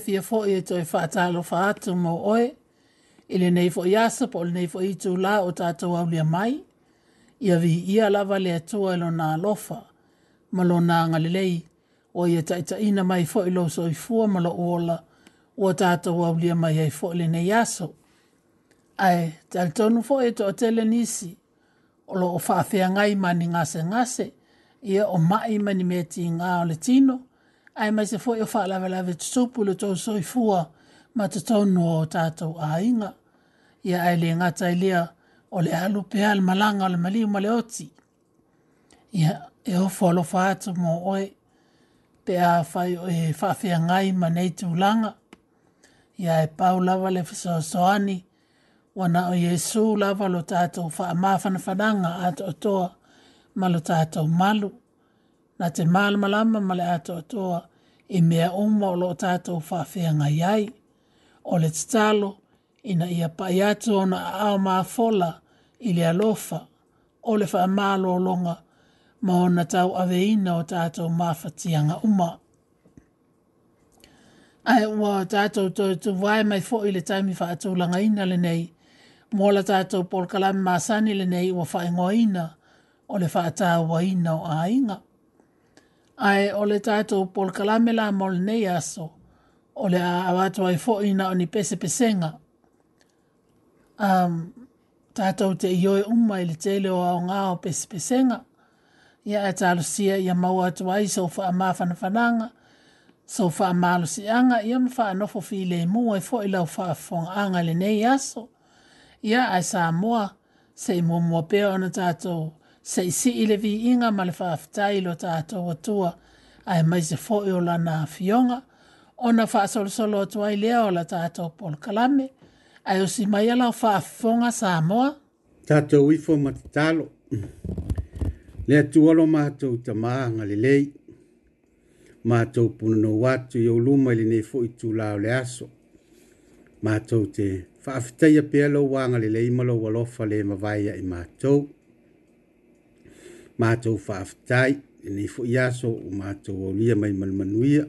fia fia fo e to e fatalo fa atu mo oe. Ile nei fo iasa po le nei fo itu la o tato au lia mai. Ia vi ia lava le e lo na alofa. Malo na ngalilei. O ia taita ina mai fo ilo so i fua malo uola. O tato au lia mai ai fo le nei aso. Ai, tal tonu fo e to tele nisi. O lo o faafea ngai mani ngase ngase. Ia o mai mani meti ngā o le tino. Ia ai mai se foi o fa la la vet so pulo to so i fua ma te tonu o tātou a inga. Ia ai le ngata i lea o le alu pe al malanga o le mali ma le oti. Ia e o folo fātu mo oe pe a fai fa e fafia ngai ma nei tu langa. Ia e pau lava le fisa o soani wana o Yesu la lava ta tātou fa a mafana fananga ato atoa ma lo tātou malu. malu na te malamalama ma le atoatoa i e mea uma o loo tatou faafeaga iai o le tatalo ina ia paʻi atu ona aao mafola i le alofa o le faamālōloga ma ona tau aveina o tatou mafatiaga uma ae ua tatou toetuvu ae mai foʻi le taimi faatulagaina lenei moala tatou polokalami masani lenei ua faaigoaina o le faatauaina o aiga ai o le pol kalamela mo le ole avato ai fo ina o ni pese pesenga. Um, tato te ioe umma i le tele o ao ngā o pese pesenga. Ia e tālu sia ia mau atu ai so wha amā whanawhananga, so wha amā lusianga, ia mwha anofo fi le mua i e fo i lau wha fonga anga le nei aso. Ia ai sā mua, se i mua mua peo ana se isi i le viinga ma le whaafitai lo tātou atua a e mai se fo o lana fionga o na wha solo atua i lea o la tātou Paul Kalame a e usi mai ala o whaafonga sa amoa. Tātou ifo ma te talo. Lea tuolo mātou ta maa le lei. Mātou puna no watu i o luma i le nei fo i tū lao le aso. Mātou te whaafitai a pēlo wā ngale le imalo walofa le mawaia i mātou. Mātou matou faafetai lenei foʻi aso o matou aulia mai manumanuia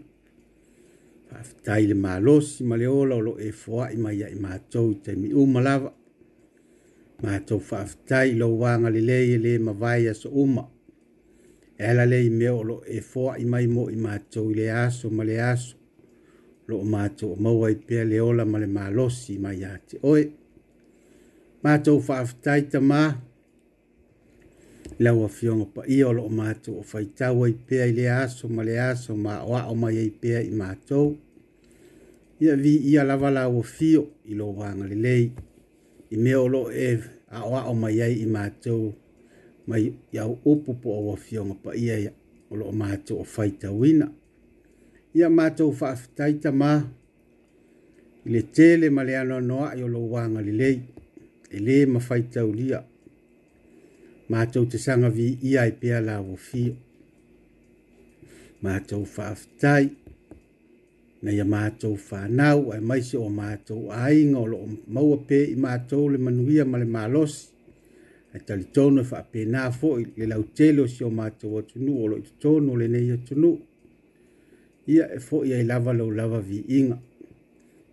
faafetai le malosi ma le ola o loo e foaʻi mai aʻi matou i taimi e uma lava matou faafetai i lou agalelei e lē mavae aso uma e ala lei mea o loo e foaʻi mai mo i matou i le aso ma le aso loo matou o maua i pea le ola ma le malosi mai iā te oe matou faafetai tamā lau a fionga pa i olo o mātou o whaitaua i pēa i le aso ma le aso ma o a o mai i pēa i mātou. Ia vi i lava la o fio i lo wanga le lei i me olo e a o a o mai i mato mai i au upu po o a pa i ai o lo o mātou o mato Ia mātou whaafitaita ma i le tele ma le anoa noa i olo wanga le lei e le mawhaitau lia matou te sanga vi ia i pia la wofio. Matou whaafitai, na ia matou whanau, ai maise o matou ainga o loo maua pē i matou le manuia ma le malosi. Ai tali tono e whaapē nā fo i le lau telo si o matou atunu o loo i tono le nei atunu. Ia e fo i ai lava lau lava vi inga.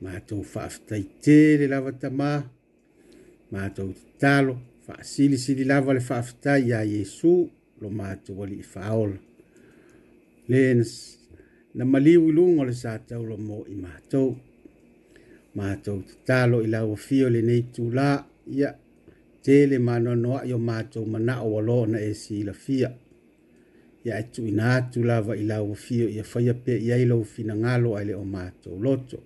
Matou whaafitai tē le lava tamā, matou talo, faasili sili lava le faafetai iā iesu lo matou alii faaola le na maliu i luga o le sa taula mo i matou matou tatalo i lauafio lenei tulā ia tele manoanoaʻi o matou manaʻo aloa na e silafia ia e tuuina atu lava i lauafio ia faia pea i ai lou finagalo ae lē o matou loto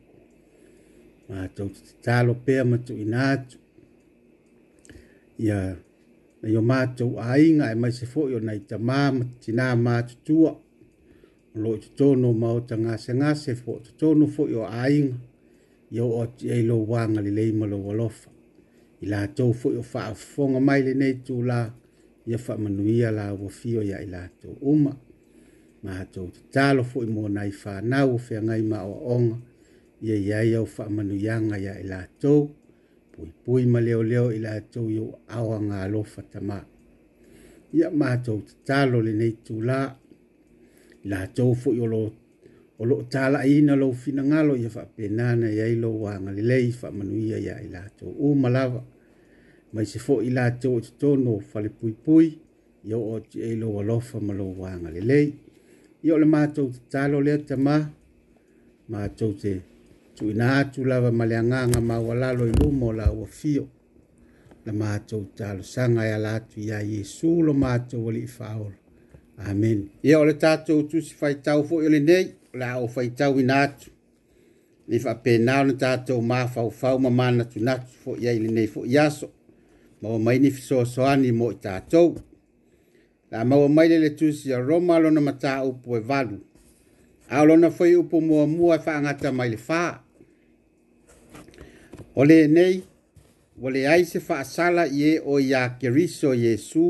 matou tatalo pea ma tuuina atu ia dạ. na yo mātou a inga e mai se fo yo nei ta māma tina mātutua o lo i tono mao ta ngase ngase fo to tono fo yo a inga yo o ti e lo wanga le leima lo walofa i la tau fo yo wha fonga mai le nei tū la ia wha manuia la wafio ia i la tau uma mātou te lo fo i mō nei whanau o whea ngai ma o onga ia ia iau wha manuianga ia i la tau pui pui ma leo leo ila atou iou aoa galofa tamā ia matou tatalo lenei tulā i latou foʻi o loo talaiina lou finagalo ia faapena na iai lou agalelei faamanuia iā i latou uma lava mai se foʻi i latou e totonu o falepuipui ia oo atiai lou alofa ma lou agalelei ia o le matou tatalo lea tamā matou te tuina atu lava ma le agaga maualalo i luma o lauafio na matou talosaga e ala atu iā iesu lo matou alii faaolo amen ia o le tatou tusi faitau foʻi o lenei o le ao faitauina atu lei faapena ona tatou mafaufau ma manatunatu foʻi ai lenei foʻi aso ma ua mai ni fesoasoani mo i tatou la maua mai le le tusi a roma lona mataupu e valu ao lona foi upu muamua e faagata mai le faa O le nei, ole le ai se whaasala e o ia keriso Jesu,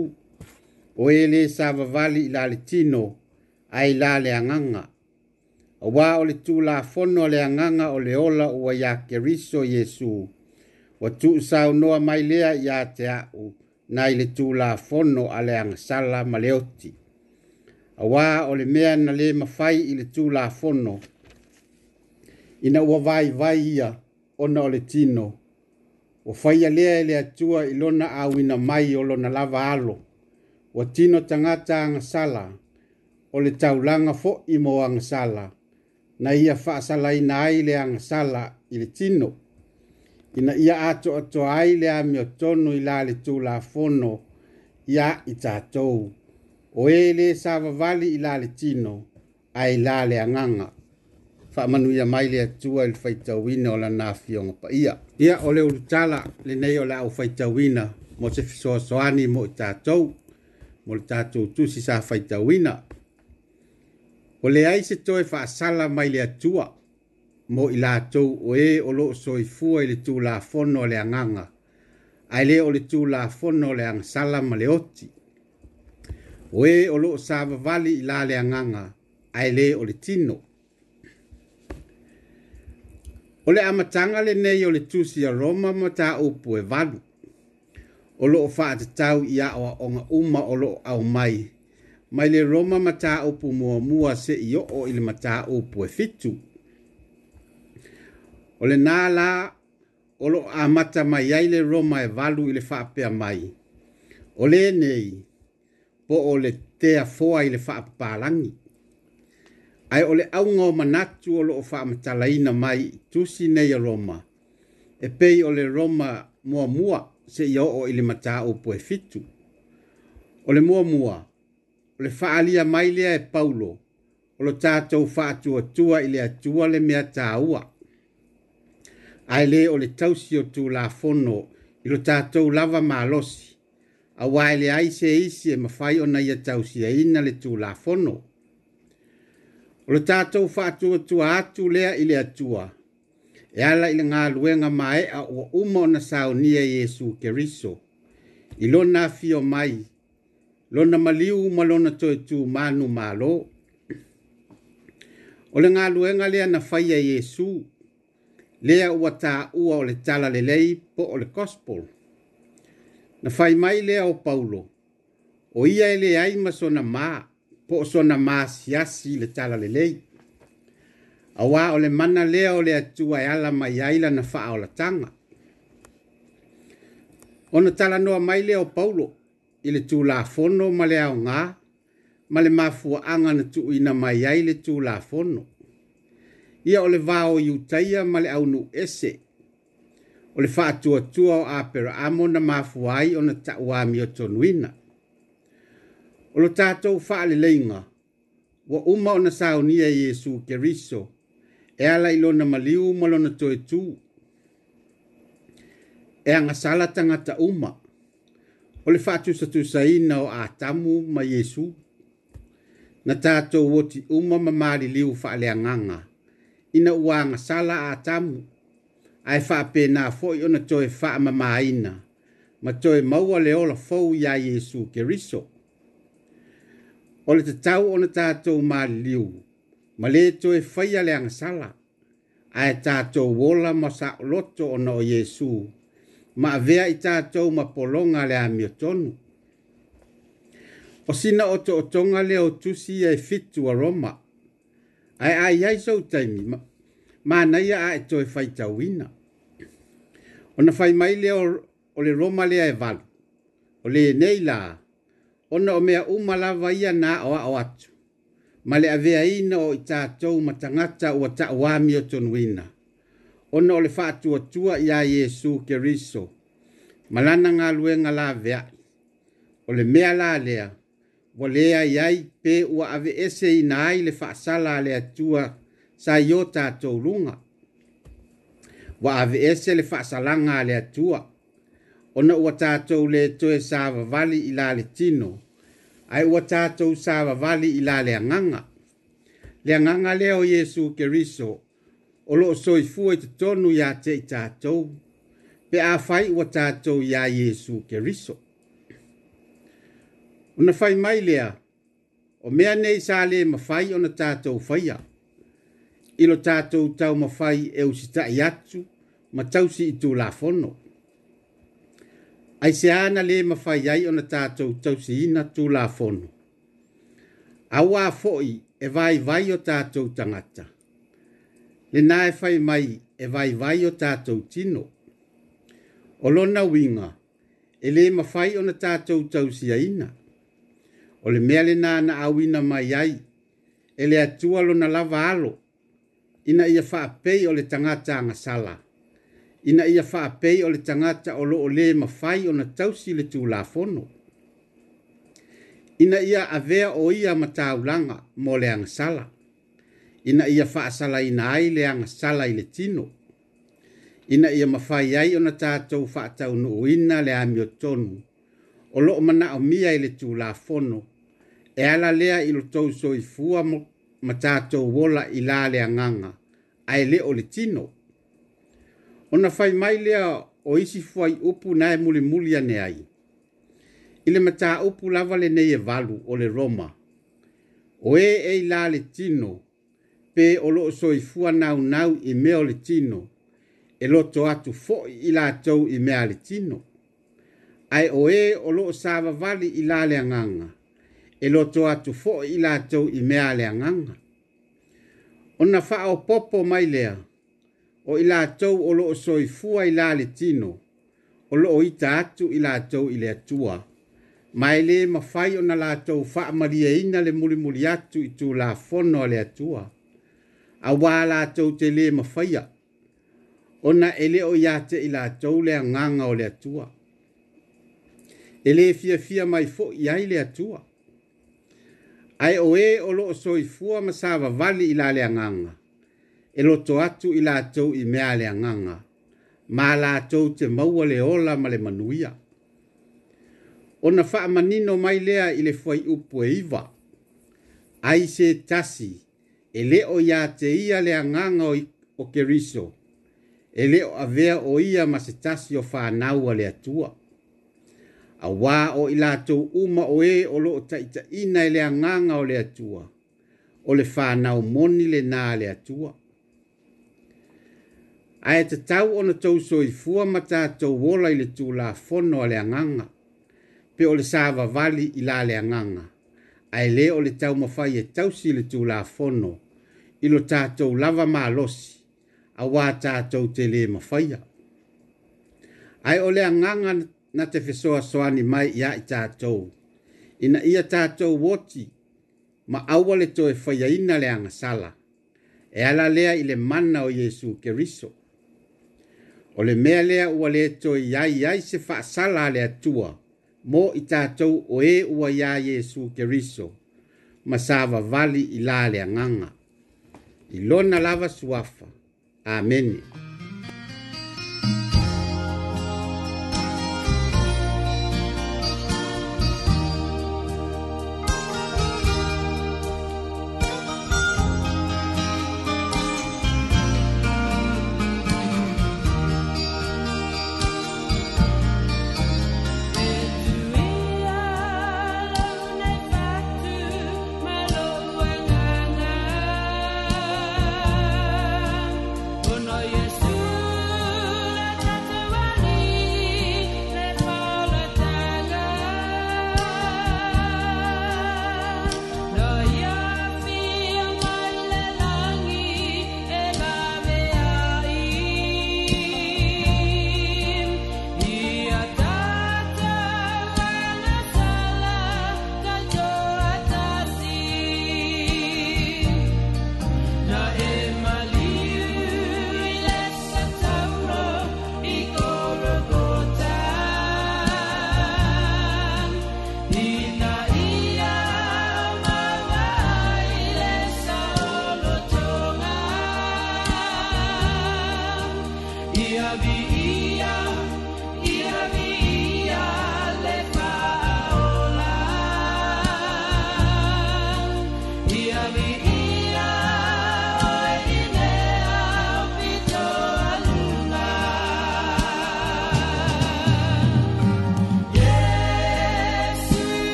o e le sa vavali i tino, ai la le anganga. O ole o le la fono le anganga ole ola o ia keriso Jesu, o tū sa unoa mai lea i te au, na i le tū la fono a angasala maleoti. A ole o le mea na le mawhai i le tū la fono, ina ua vai vai ia, ona o le tino ua faia lea e le atua i lona auina mai o lona lava alo ua tino tagata agasala o le taulaga foʻi mo agasala na ia faasalaina ai le agasala i le tino ina ia atoatoa ai le a meotonu i la le tulafono ia i tatou o ē e lē sa vavali i la le tino ae la le agaga faamanuia mai le atua i le faitauina o lana fioga paia ia o le ulutala lenei o le au faitauina mo se fesoasoani mo i tatou mo le tatou tusi sa faitauina o leai se toe faasala mai le atua mo i latou o ē o loo soifua i le tulafono o le agaga ae lē o le tulafono o le agasala ma le oti o ē o loo savavali i la le agaga ae lē o le tino O le amatanga le nei o le tusi a Roma ma ta upu e vanu. O lo o faa te tau i o onga uma o lo au mai. Mai le Roma ma ta upu mua mua se i o o ili ma ta upu e fitu. O le nā la o lo amata mai ai le Roma e valu ili faa pea mai. O le nei po o le tea foa ili faa palangi ai ole au ngō manatu o loo wha amatala ina mai tusi nei a Roma. E pei ole Roma mua mua se i o ili mata o poe fitu. Ole mua mua, ole wha alia mai lea e Paulo, ole tātou wha atua tua ili atua le mea tāua. Ai le ole tausi o tū la fono ilo tātou lava mālosi, a wai le aise e isi e mawhai o nei a tausi ina le tū la fono. O le tātou whātua tua atu lea ili atua. E ala i ngā luenga mai a ua uma o na saunia Yesu ke riso. I lona fio mai. Lona maliu ma lona toi tu manu malo. O le ngā luenga lea na whaia Yesu. Lea ua tā ua o le tala le lei po o le gospel. Na whai mai lea o paulo. O ia ele aima sona maa po sona masiasi le tala lelei auā o le mana lea o le atua e ala mai ai lana faaolataga ona talanoa mai lea o paulo i le tulafono ma le aogā ma le mafuaaga na tuuina mai ai le tulafono ia o le vao iutaia ma le aunuu ese o le faatuatua o aperaamo na mafua ai ona taʻuā miotonuina o lo tātou whaaleleinga wa uma o na saunia Yesu ke riso e ala ilo na maliu umalo na toe tū e anga sala tangata uma o le fatu sa tu saina o atamu ma Yesu na tātou woti uma ma maari liu whaale anganga ina ua anga sala atamu ai wha pē nā fōi o na toe wha ma maina ma toe maua leola fōu ya Yesu ke riso. riso o le tatau ona tatou maliliu ma lē toe faia le agasala ae tatou wola ma saʻoloto ona o iesu ma avea i tatou ma polonga le amiotonu o sina o toʻotoga lea o tusi e fitu a roma ae aiai sou taimi manaia ae toe faitauina ona fai mai lea o le roma lea e valu o le lenei la le ona o mea umalava ia na o a o atu. Ma le avea ina o i tātou matangata ua ta wami o tonuina. Ona o le whātua tua ia Jesu ke riso. Malana ngā luenga la vea. O le mea la lea. Wa lea iai pe ua ave ese ina ai le whaasala lea tua sa iota tātou runga. Wa ave ese le whaasalanga lea tua. Wa ave ese le whaasalanga lea tua ona ua tatou le toe sa vavali i la tino ai ua tatou sa vavali i la le agaga le agaga lea o iesu keriso o loo soifua i totonu iā te i tatou pe a fai ua tatou iā iesu keriso ona fai mai lea o mea nei sa lē mafai ona tatou faia i lo tatou taumafai e usita usitaʻi atu ma tausi i tulafono ai se ana le mafai ai ona tātou tausiina tulafono auā foʻi e vai o tātou tagata lenā e fai mai e vai o tātou tino o lona uiga e lē mafai ona tātou tausiaina o le mea lenā na auina mai ai e le atua lona lava alo ina ia faapei o le tagata agasala ina ia faapei o le tagata o loo lē mafai ona tausi le tulafono ina ia avea o ia ma taulaga mo le agasala ina ia faasalaina ai le agasala i le tino ina ia mafai ai ona tatou faataunuuina le amiotonu o loo manaʻomia i le tulafono e ala lea i lotou soifua ma tatou ola i la le agaga ae lē o le tino Ona fai mai lea o isi fuai upu na e muli muli ane ai. Ile mata upu lava le nei e valu o le Roma. O e e la le tino, pe o lo so i fua nau nau i mea o le tino, e loto atu fo i la tau i mea le tino. Ai o e o lo sawa vali i la le anganga, e loto atu fo i la tau i mea le anganga. Ona faa o popo mai lea, o i latou o loo soifua i la le tino o loo ita atu i latou i le atua ma e lē mafai ona latou faamalieina le mulimuli atu i tulafono a le atua auā latou te lē mafaia ona e lē o iā teʻi latou le agaga o le atua e lē fiafia mai foʻi ai le atua ae o ē e o loo soifua ma sa vavali i la le agaga e loto atu i lātou i mea le anganga, mā lātou te maua le ola ma le manuia. O na wha manino mai lea i le fwai upu e iwa, ai se tasi, e leo ia te ia le anganga o, o keriso, e leo avea o ia ma se tasi o whanaua le atua. A wā o i lātou uma o e o loo taita ina i le anganga o le atua, o le whanau moni le nā le atua ae te tau ona tau soifua ma tatou ola i le tulafono a le agaga pe o le sa vavali i la le agaga ae lē o le taumafai e tausi i le tulafono i lo tatou lava malosi auā tatou te lē mafaia ae o le agaga na te fesoasoani mai iā i tatou ina ia tatou woti, ma aua le toe faiaina le sala, e ala lea i le mana o iesu keriso o le mea lea ua le toi iai iai se faasala a le atua mo i tatou o ē e ua iā iesu keriso ma sa vavali i la le aganga i lona lava suafa amene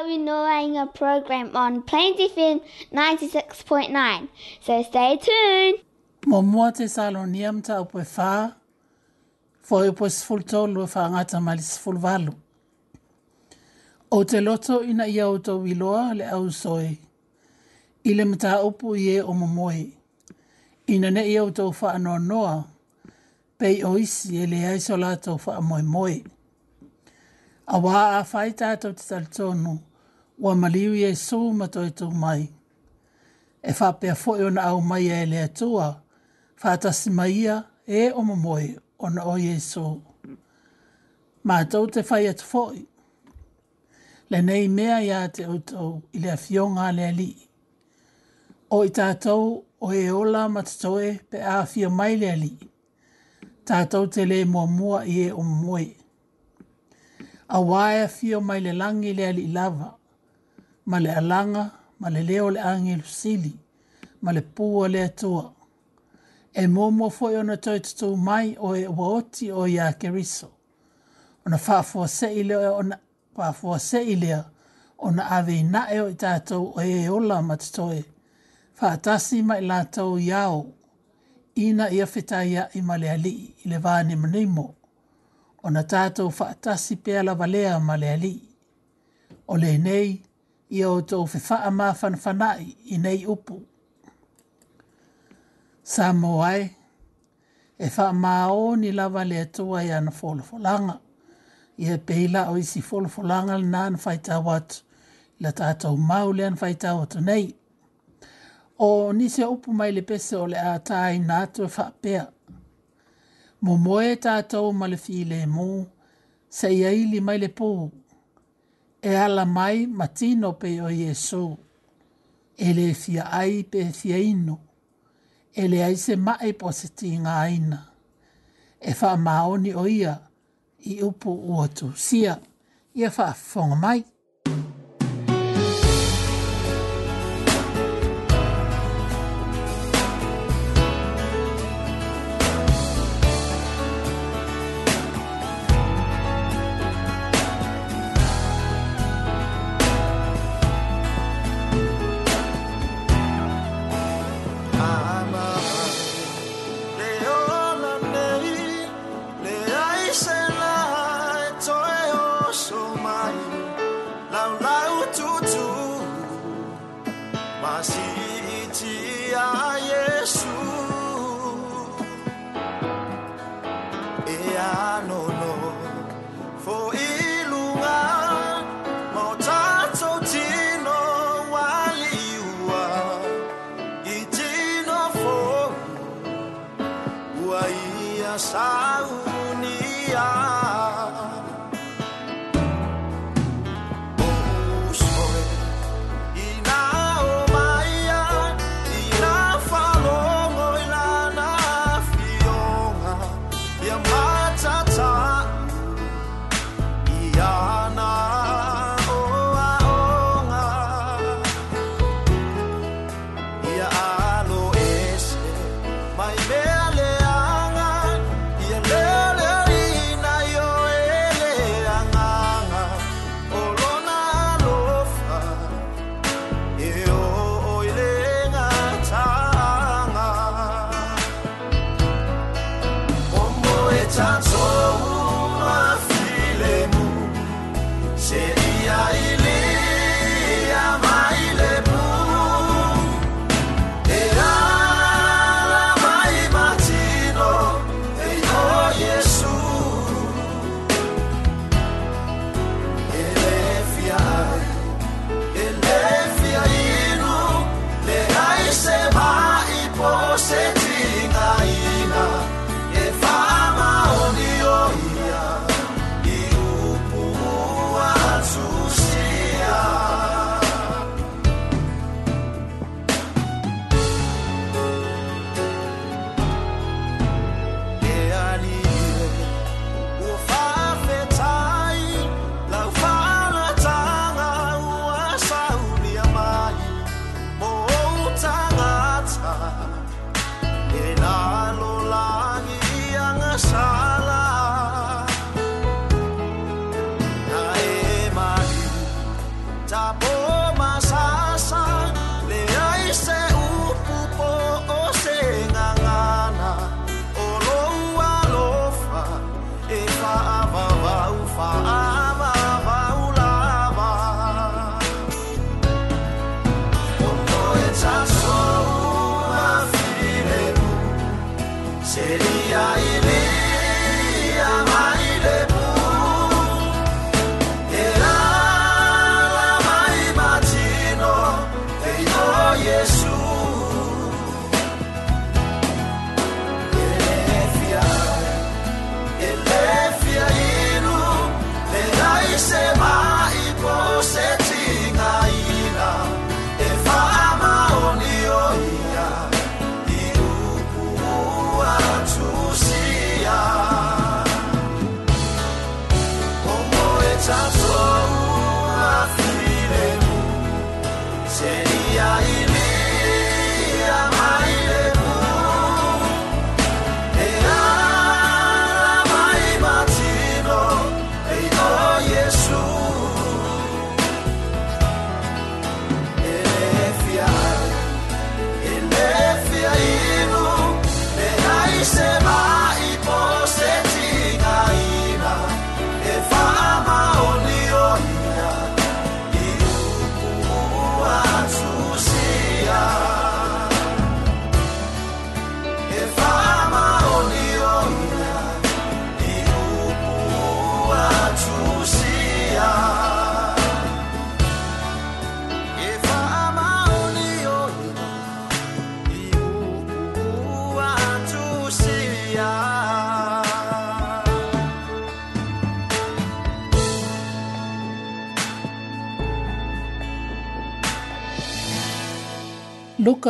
Maui Noanga program on Plains FM 96.9. So stay tuned. Mo mua te salo ni amta o pe wha, fo e po sifol tolu e wha ngata mali sifol valu. O te loto ina ia o tau iloa le au soe, i le mta upu i e o mamoe, ina ne ia o tau wha anoa noa, pei o isi e le aiso la tau wha moe. A waa a whaita tau te tal tonu, wa maliu i Esu ma tau mai. E whapea fwoi ona au mai e lea tua, whātasi mai ia e o mamoe ona o Esu. Ma tau te whai atu fwoi. Le nei mea ia te utau i lea fionga lea li. O i tātou o e ola matatoe pe a fia mai lea li. Tātou te le mua mua e o mamoe. A e wae fia mai le langi lea li Lava ma le alaga ma le lea o le agelusili ma le pua le atua e muamua foʻi ona toetutou mai o e ua oti o iā keriso ona faafuaseʻi lea ona faafuaseʻi lea ona aveinaʻe o i tatou o e ola ma totoe faatasi ma i latou iao ina ia fetaiaʻi ma le alii i le vanimonimo ona tatou faatasi pea lava lea ma le alii o lenei i o tō whewha a whanai i nei upu. Sā ai, e wha mā o ni lawa le atua i ana wholofolanga. I e peila o isi wholofolanga le nāna whaitau atu, la tātou mau le ana atu nei. O ni se upu mai le pese o le ātai nā tu e wha pēa. Mō moe tātou ma le fi le mō, se iaili mai le pōu e ala mai matino pe o Yesu. E fia ai pe fia ino. E le ai se mai e po se tinga aina. E wha maoni o ia i upu ua sia. Ia wha fonga mai. time. você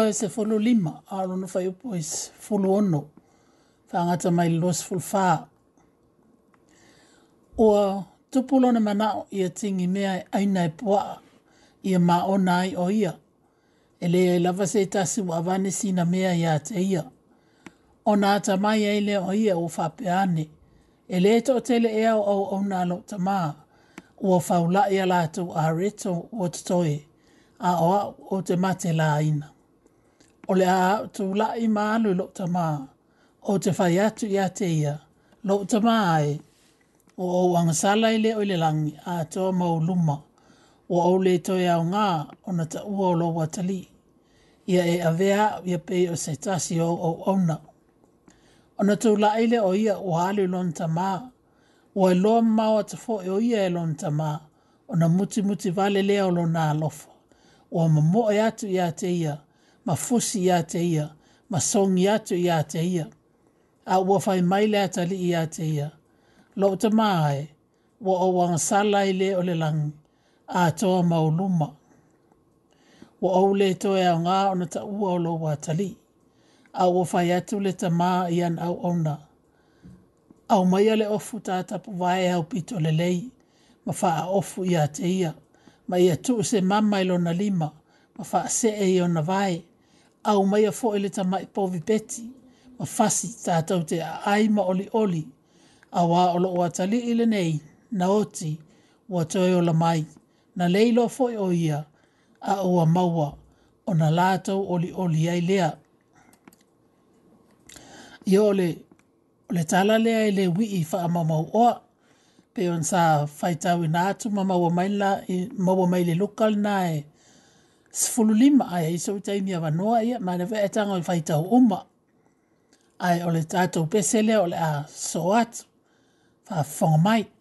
Luka se folo lima, arono fai upo e se folo ono, whangata mai los full fa. Oa tupulona mana o ia tingi mea e aina e pua, ia ma o nai o ia. E e lava se tasi wa sina mea ia te ia. O nā tamai e le o ia o whapeane. E le to tele ea o au au nalo tamaa. Ua faula ia lātou a reto o tatoe. A oa o te mate la aina o le a tu la i malu lo ta ma o te fai atu i ate ia lo ta ma ai o o wanga sala i le o le langi a to ma o luma o o le to ia ngā o na ta ua o lo watali ia e avea ia pe o se tasi o o ona o na tu la le o ia o hali lo ta ma o e lo ma o ta e o ia e lo ta o na muti muti vale lea lo na alofa o ma e atu i ate ia ma fusi ia te ia, ma songi atu ia te ia. A ua fai maile atali ia te ia. Lo te mahae, wa o wang salai le o le langi, a toa mauluma. Wa o le toa au ngā ona ta ua o lo watali. A ua fai atu le te maa ian au ona. Au mai ale ofu tātapu vae au pito le lei, ma faa ofu ia te ia. Ma ia tu se mamailona lima, ma faa se e ona vae au mai a fōi le tama i pōvi beti, ma fasi tātou te ai ma oli oli, a wā olo o atali i le nei, na oti, wa toi o la mai, na leilo fōi o ia, a ua maua, o na lātou oli oli ai lea. I ole, le tala lea i le wii fa a mamau oa, pe on sa faitau i nātu ma maua mai, la, i, maua mai le lukal nae, se fulu lima ai hei sau tei mia wanoa ia, ma na vea etanga i whaitau uma. Ai ole tātou pesele ole a soat, wha whongamai. Wha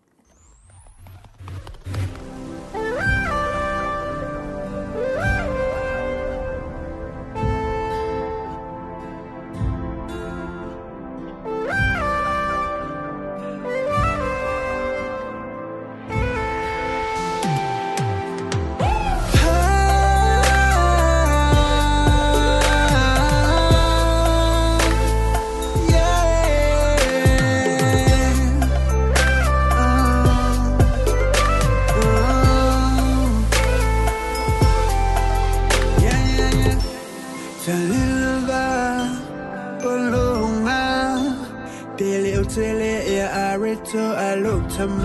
So I look to oh, oh,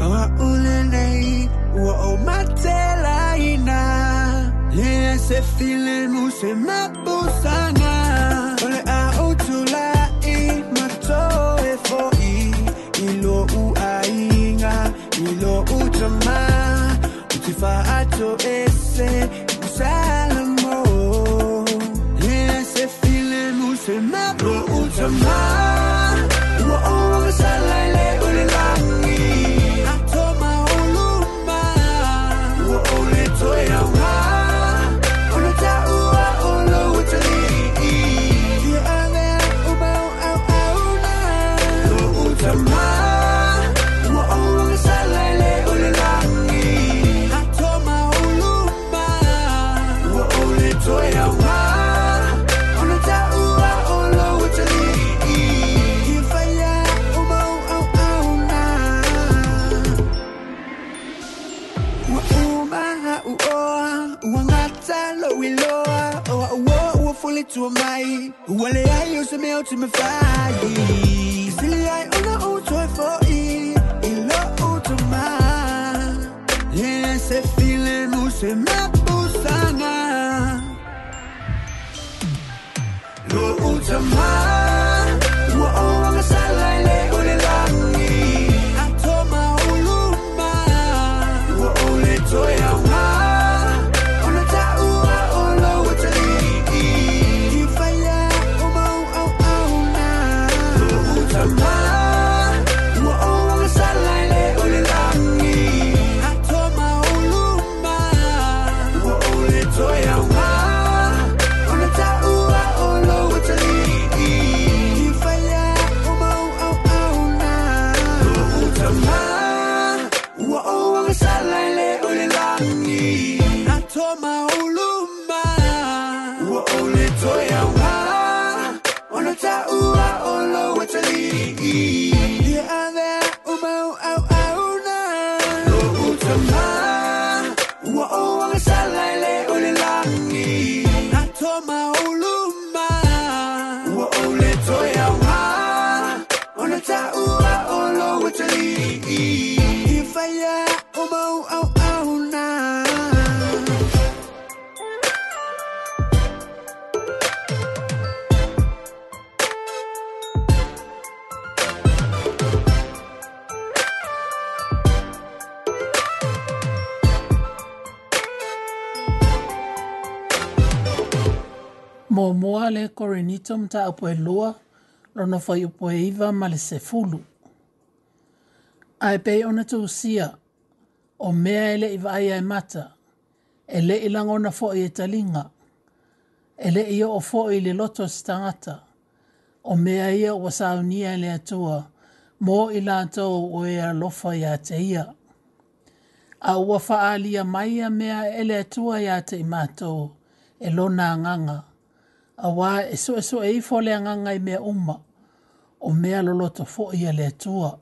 oh, my Ulene wa o matela ina Lea se file se Ole a utula i mato e i Ilo utama Utifa ato e tu me faillis nito mta apo e loa, rono fai upo e iwa ma le se fulu. A e pei ona tu usia, o mea ele iwa ai ai mata, ele i langona fo e talinga, ele i o fo i le loto stangata, o mea ia o saunia ele atua, mō i lato o e alofa i ate ia. A ua faa alia mai a mea ele atua i ate i mātou, e lona nganga a wā e so e so e ifo le anganga i mea uma o mea lolo to fo i le tua.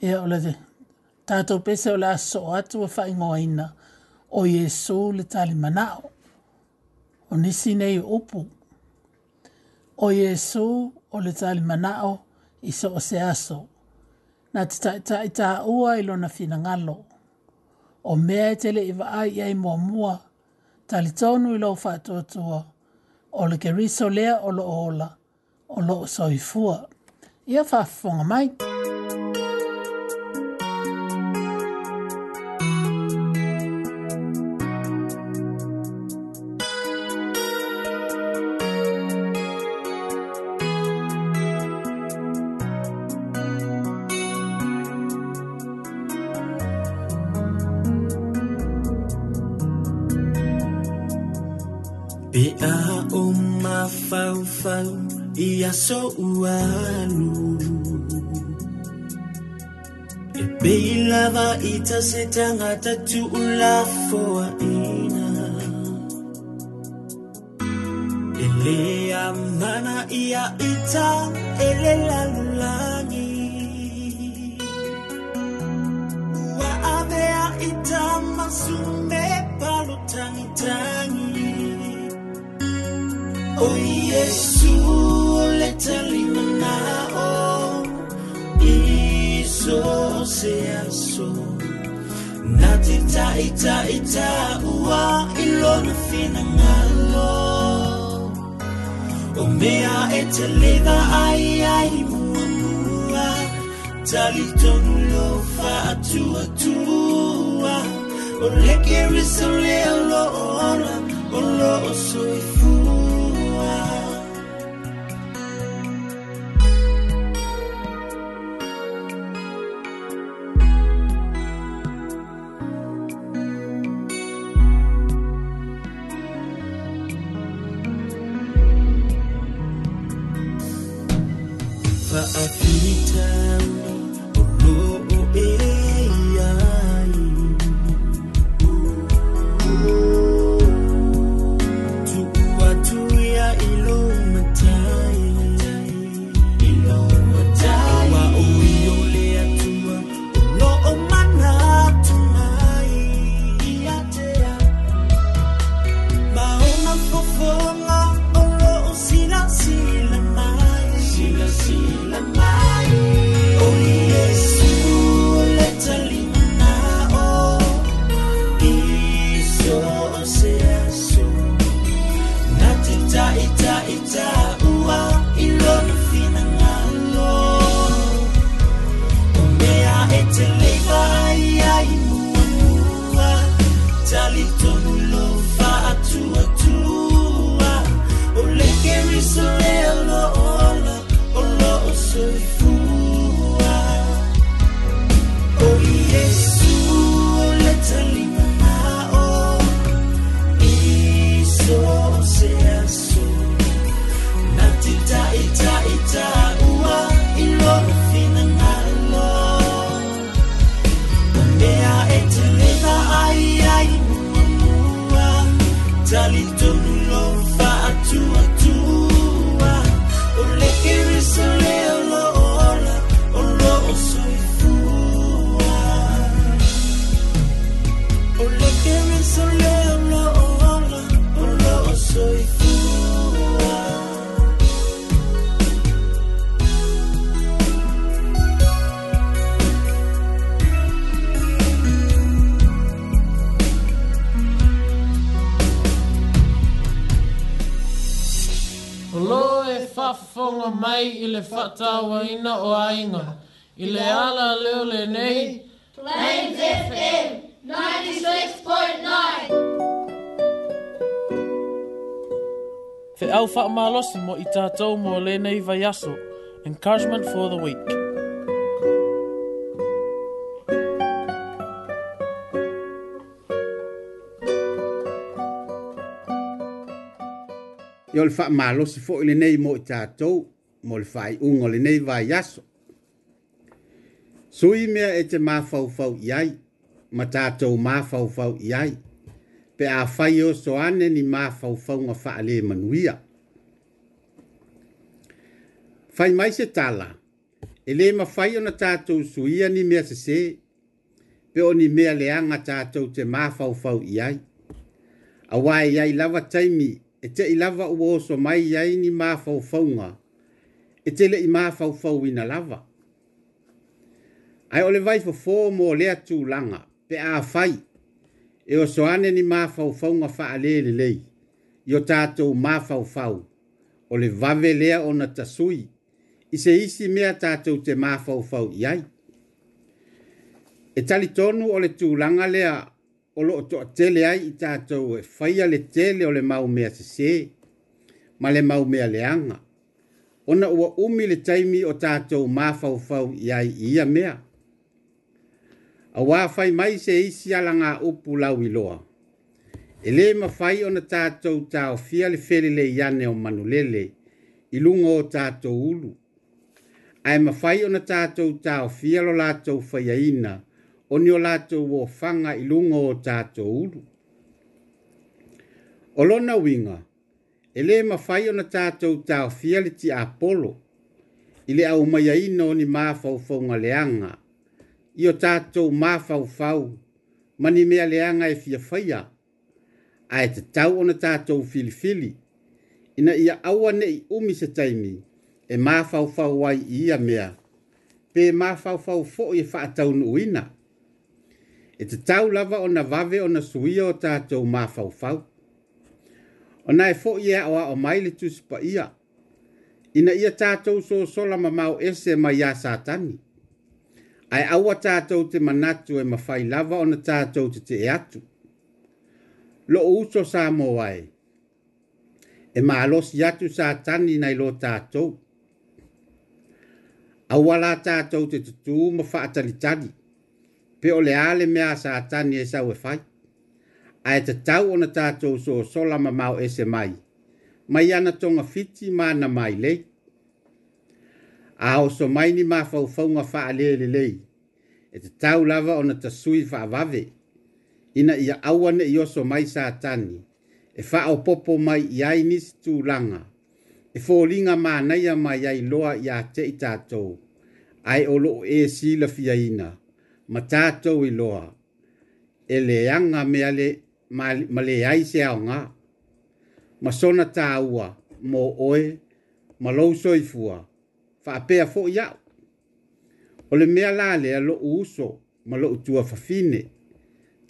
E o le te, tātou pese o le aso atu a e fai ngoina o Jesu le tali manao. O nisi nei upu. O Jesu o le tali manao i so o se aso. Nā te tai tai tā ua i lona fina ngalo. O mea e tele i vaai ai mua mua mua tali tonu i loo whaatuatua o le keriso lea o lo ola o lo soifua. Ia whaafunga mai. Ia whaafunga mai. so ualu ebei lava itasetangata for taleva ai ai muamua talitonu lo faatuatua o leke riso leo lo ona o loo soifua whatawa ina o ainga. I le ala leo le nei. Plains FM 96.9 Te au whaamalosi mo i tātou mō lēnei vai aso. Encouragement for the week. I ole whaamalosi fo i lēnei mō i tātou mo le faaiʻuga o lenei vaiaso sui mea e te mafaufau i ai ma tatou mafaufau i ai pe a fai o soane ni mafaufauga faalē manuia fai mai se tala e lē mafai ona tatou suia ni mea sesē pe o ni mea leaga tatou te mafaufau i ai auā e iai lava taimi e teʻi lava ua oso mai i ai ni mafaufauga e tele i mafaufau ina lava ae o le vai fofō mo lea tulaga pe fai, e o soane ni mafaufauga faalēlelei i o tatou fau o le vave lea ona tasui i se isi mea tatou te mafaufau i ai e tonu ole le tulaga lea o loo toʻatele ai i tatou e faia le tele ole mau mea se, ma le mau mea leaga ona ua umi le taimi o tatou mafaufau iai ia mea auā fai mai se isi alaga upu lau iloa e lē mafai ona tatou taofia le felelei ane o manulele i luga o tatou ulu Ai mafai ona tatou taofia lo latou faiaina oni o latou ofaga i luga o tatou ulu o lona e lē mafai ona tatou taofia le ti apolo i le aumaiaina o ni mafaufaugaleaga i o tatou mafaufau ma Mani me leaga e fiafaia ae e tatau ona tatou filifili ina ia aua neʻi umi se taimi e fau ai ia mea pe fau fo e faataunuuina e tatau lava ona vave ona suia o tatou fau. O nai fo ia o a o maile tu sipa ia. Ina ia tātou so sola ma mau ese ma ia sātani. Ai awa tātou te manatu e mawhai lava o na tātou te te eatu. Lo uso sa mo wae. E ma alosi atu sātani nai lo tātou. Awa la tātou te tutu ma whaatalitani. Pe ole ale mea sātani e sa ue fai a e te tau ona tātou so sola ma mau ese mai. Mai ana tonga fiti mana mai lei. A o so mai ni mafau faunga faa lele lei. E te tau lava ona ta sui faa wave. Ina ia awane i oso mai sa tani. E faa o popo mai i ai nisi tū langa. E fō ringa mā naia mai ai loa i a te i tātou. Ai o loo e sila fia ina. Ma tātou i loa. E leanga me ale ina ma le ai se aonga. Ma sona tā ua, mō oe, ma lau soifua, fa apea fō iau. O le mea lā lea lo uuso, ma lo utua fa fine.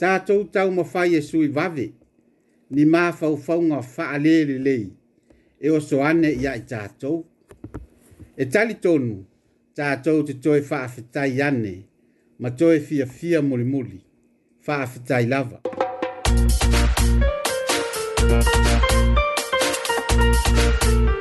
Tā tau tau ma fai e sui vave, ni mā fau fau ngā fa alele lei, e o so ane ia i tātou. E tali tonu, tātou te toi fa afetai ane, ma toi fia fia muli muli, fa afetai lava. lava. Thank you.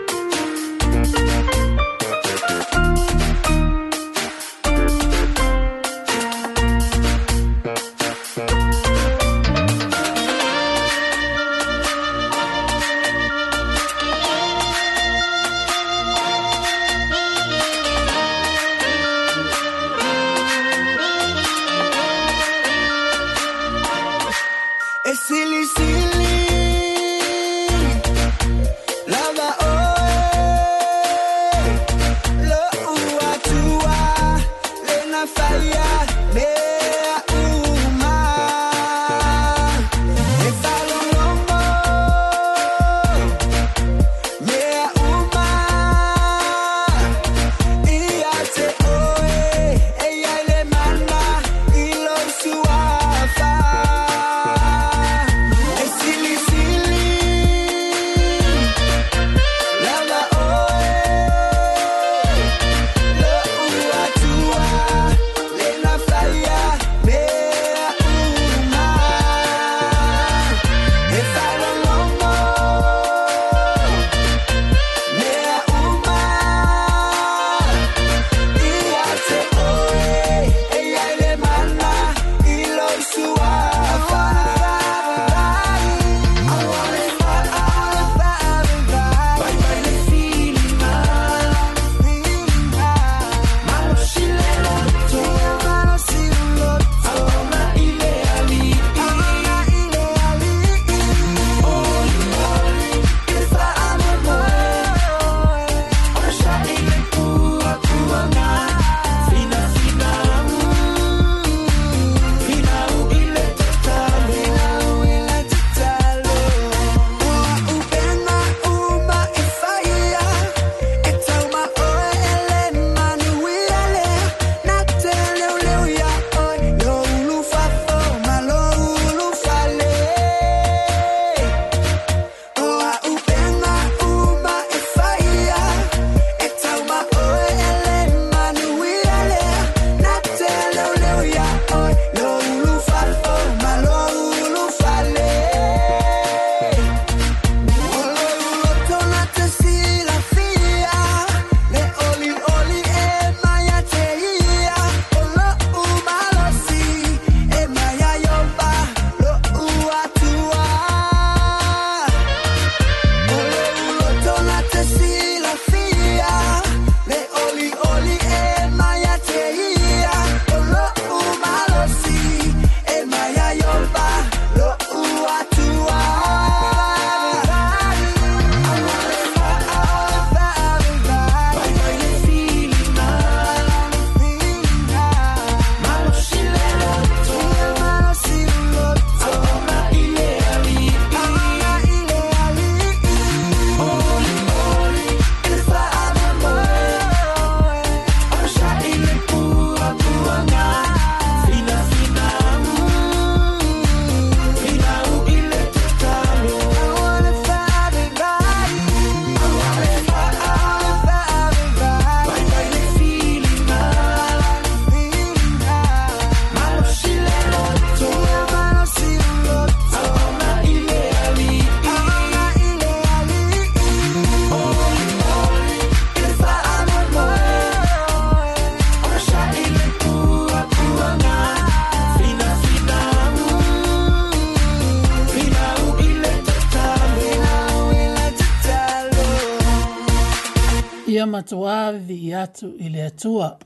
atu ile atua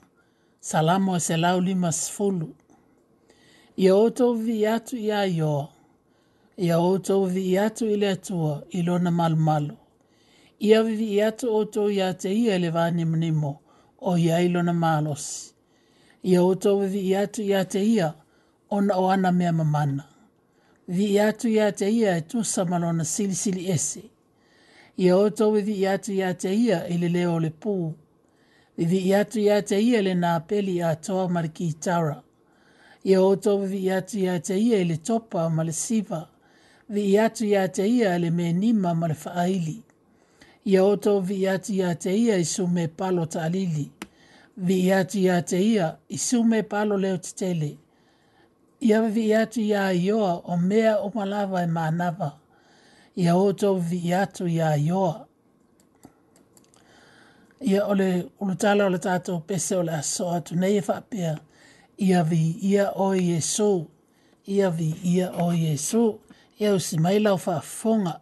salamo e se lima Ia outou vi atu iā ioa. Ia outou vi atu ile atua ilona malumalu. Ia vi atu outou iā te ia le vanimonimo o ia ilona malosi. Ia outou vi atu iā te ia ona o ana mea mamana. Vi atu iā te ia e tusa lona silisili ese. Ia outou vi atu iā te ia ile leo le pū viviatu iata ia le na peli atoa ma le kitara ia outou viviatu iata ia i e le topa ma le siva viiatu iā te ia e le me nima ma le faaili. Ia oto viiatu iā te ia i sume palo taalili alili. atu iā te ia i sume palo leo tetele ia Ia atu iā ioa o mea o lava e manava. Ia oto atu iā ioa ia ole le ulutala ole le tātou pese ole le aso atu nei e whapea ia vi ia o Iesu ia vi ia o Iesu ia usi mai lau whafonga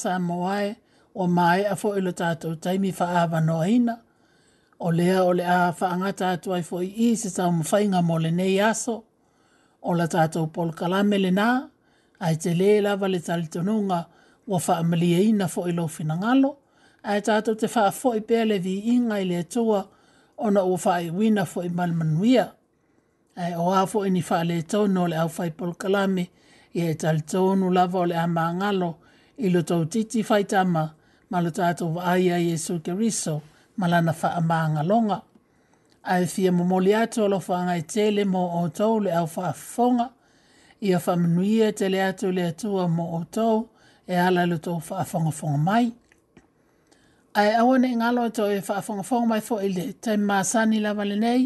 sa moae o mai a foi le tatou taimi faava noina o lea o le a faanga tatou ai foi i se sa mo fainga mo le nei aso o la tatou pol kalame le na ai te le la vale tal tonunga o fa amliaina foi lo finangalo ai tatou te fa foi pe le vi inga i le tua ona o fai wina foi mal manuia ai o a foi ni fa le tonu le au fai pol kalame e tal tonu la vale a mangalo i lo tau titi whaitama ma lo tātou ai ai e suke riso ma lana wha a longa. A e fia mo moli ato lo whaanga i tele mo o tau le au wha fonga i a wha manuia tele ato le atua mo o tau e ala lo tau wha fonga fonga mai. A e awane ngalo tau e wha fonga fonga mai fo i le taima sani la vale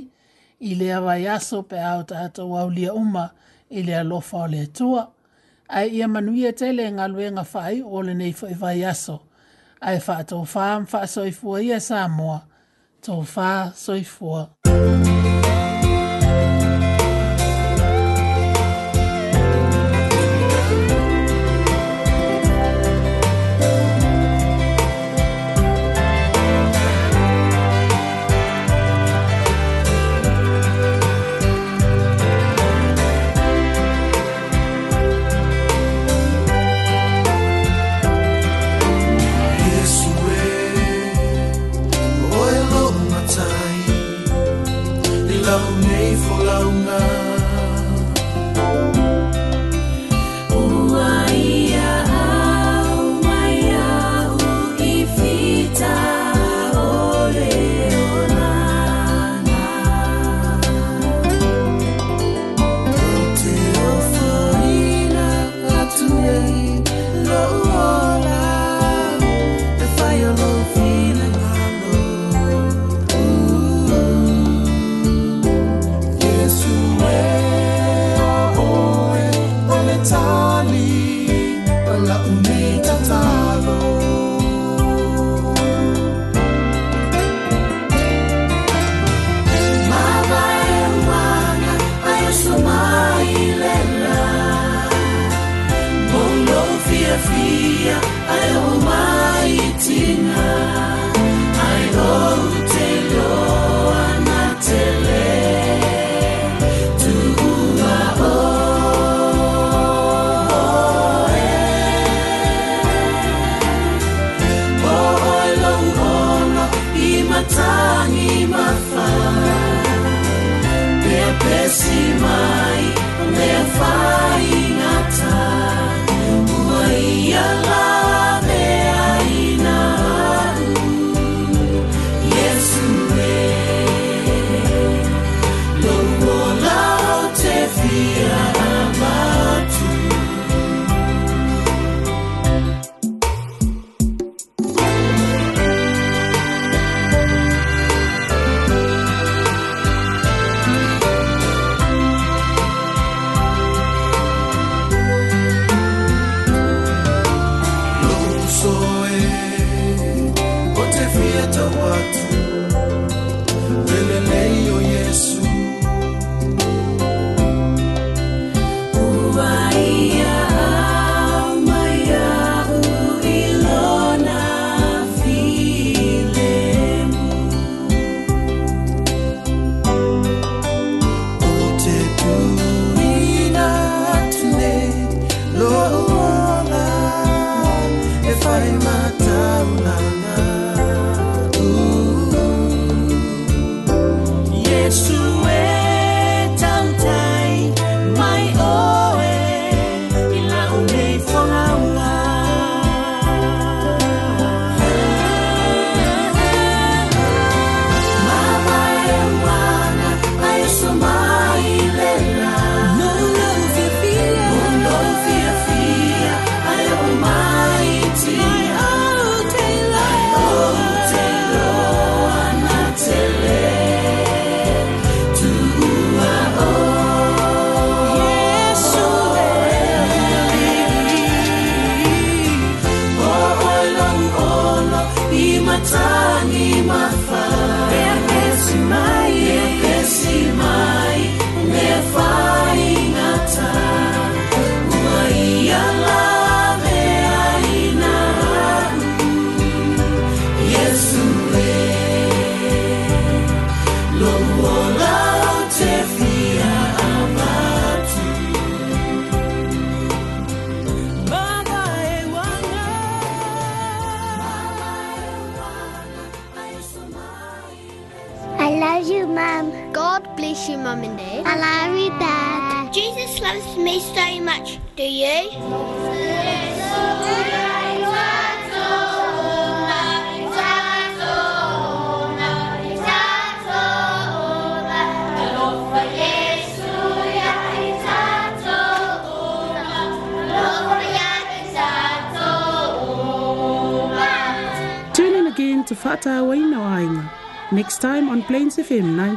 i le awa yaso pe au tātou au lia uma i le alofa o le atua ai ia manuia tele nga luenga fai o le nei fai vai aso. Ai wha tau wha am wha soifua ia sa moa. Tau wha soifua. Tau wha soifua. see